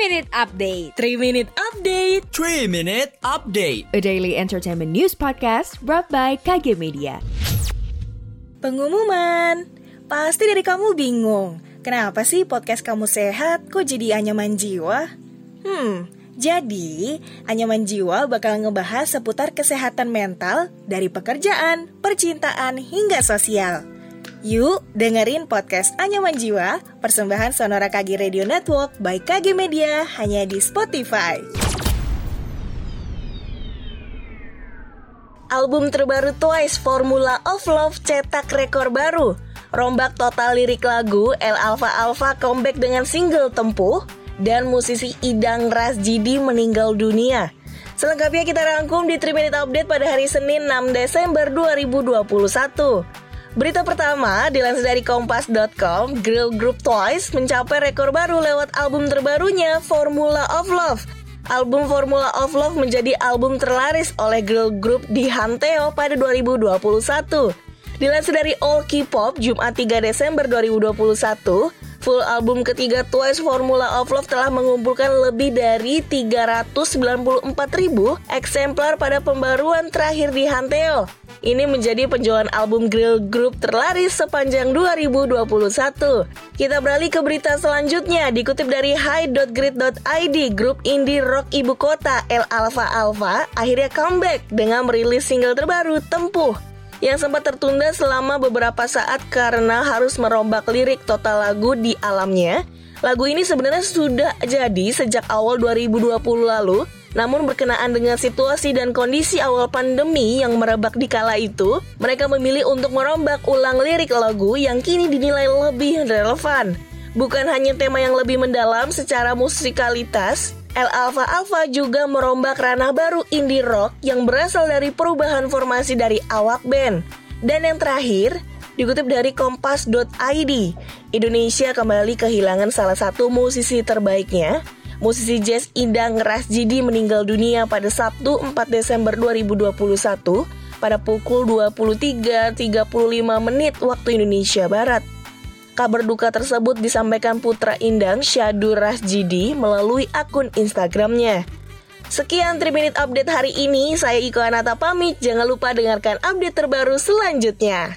Minute Update. 3 Minute Update. 3 Minute Update. A daily entertainment news podcast brought by KG Media. Pengumuman. Pasti dari kamu bingung. Kenapa sih podcast kamu sehat? Kok jadi anyaman jiwa? Hmm, jadi anyaman jiwa bakal ngebahas seputar kesehatan mental dari pekerjaan, percintaan, hingga sosial Yuk dengerin podcast Anyaman Jiwa Persembahan Sonora KG Radio Network by KG Media hanya di Spotify. Album terbaru Twice Formula of Love cetak rekor baru. Rombak total lirik lagu El Alfa Alfa comeback dengan single Tempuh Dan musisi Idang Rasjidi meninggal dunia. Selengkapnya kita rangkum di 3 Minute Update pada hari Senin 6 Desember 2021 Berita pertama, dilansir dari kompas.com, girl group Twice mencapai rekor baru lewat album terbarunya, Formula of Love. Album Formula of Love menjadi album terlaris oleh girl group di Hanteo pada 2021. Dilansir dari All K-pop, Jumat 3 Desember 2021, full album ketiga Twice Formula of Love telah mengumpulkan lebih dari 394 ribu eksemplar pada pembaruan terakhir di Hanteo. Ini menjadi penjualan album Grill Group terlaris sepanjang 2021. Kita beralih ke berita selanjutnya dikutip dari high.grid.id grup indie rock ibu kota El Alfa Alfa akhirnya comeback dengan merilis single terbaru Tempuh yang sempat tertunda selama beberapa saat karena harus merombak lirik total lagu di alamnya. Lagu ini sebenarnya sudah jadi sejak awal 2020 lalu, namun berkenaan dengan situasi dan kondisi awal pandemi yang merebak di kala itu, mereka memilih untuk merombak ulang lirik lagu yang kini dinilai lebih relevan. Bukan hanya tema yang lebih mendalam secara musikalitas, El Alfa Alfa juga merombak ranah baru indie rock yang berasal dari perubahan formasi dari awak band. Dan yang terakhir, dikutip dari kompas.id, Indonesia kembali kehilangan salah satu musisi terbaiknya, Musisi jazz Indang Rasjidi meninggal dunia pada Sabtu 4 Desember 2021 pada pukul 23.35 menit waktu Indonesia Barat. Kabar duka tersebut disampaikan putra Indang Syadu Rasjidi melalui akun Instagramnya. Sekian 3 Minute Update hari ini, saya Iko Anata pamit. Jangan lupa dengarkan update terbaru selanjutnya.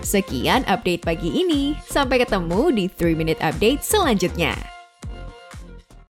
Sekian update pagi ini, sampai ketemu di 3 Minute Update selanjutnya.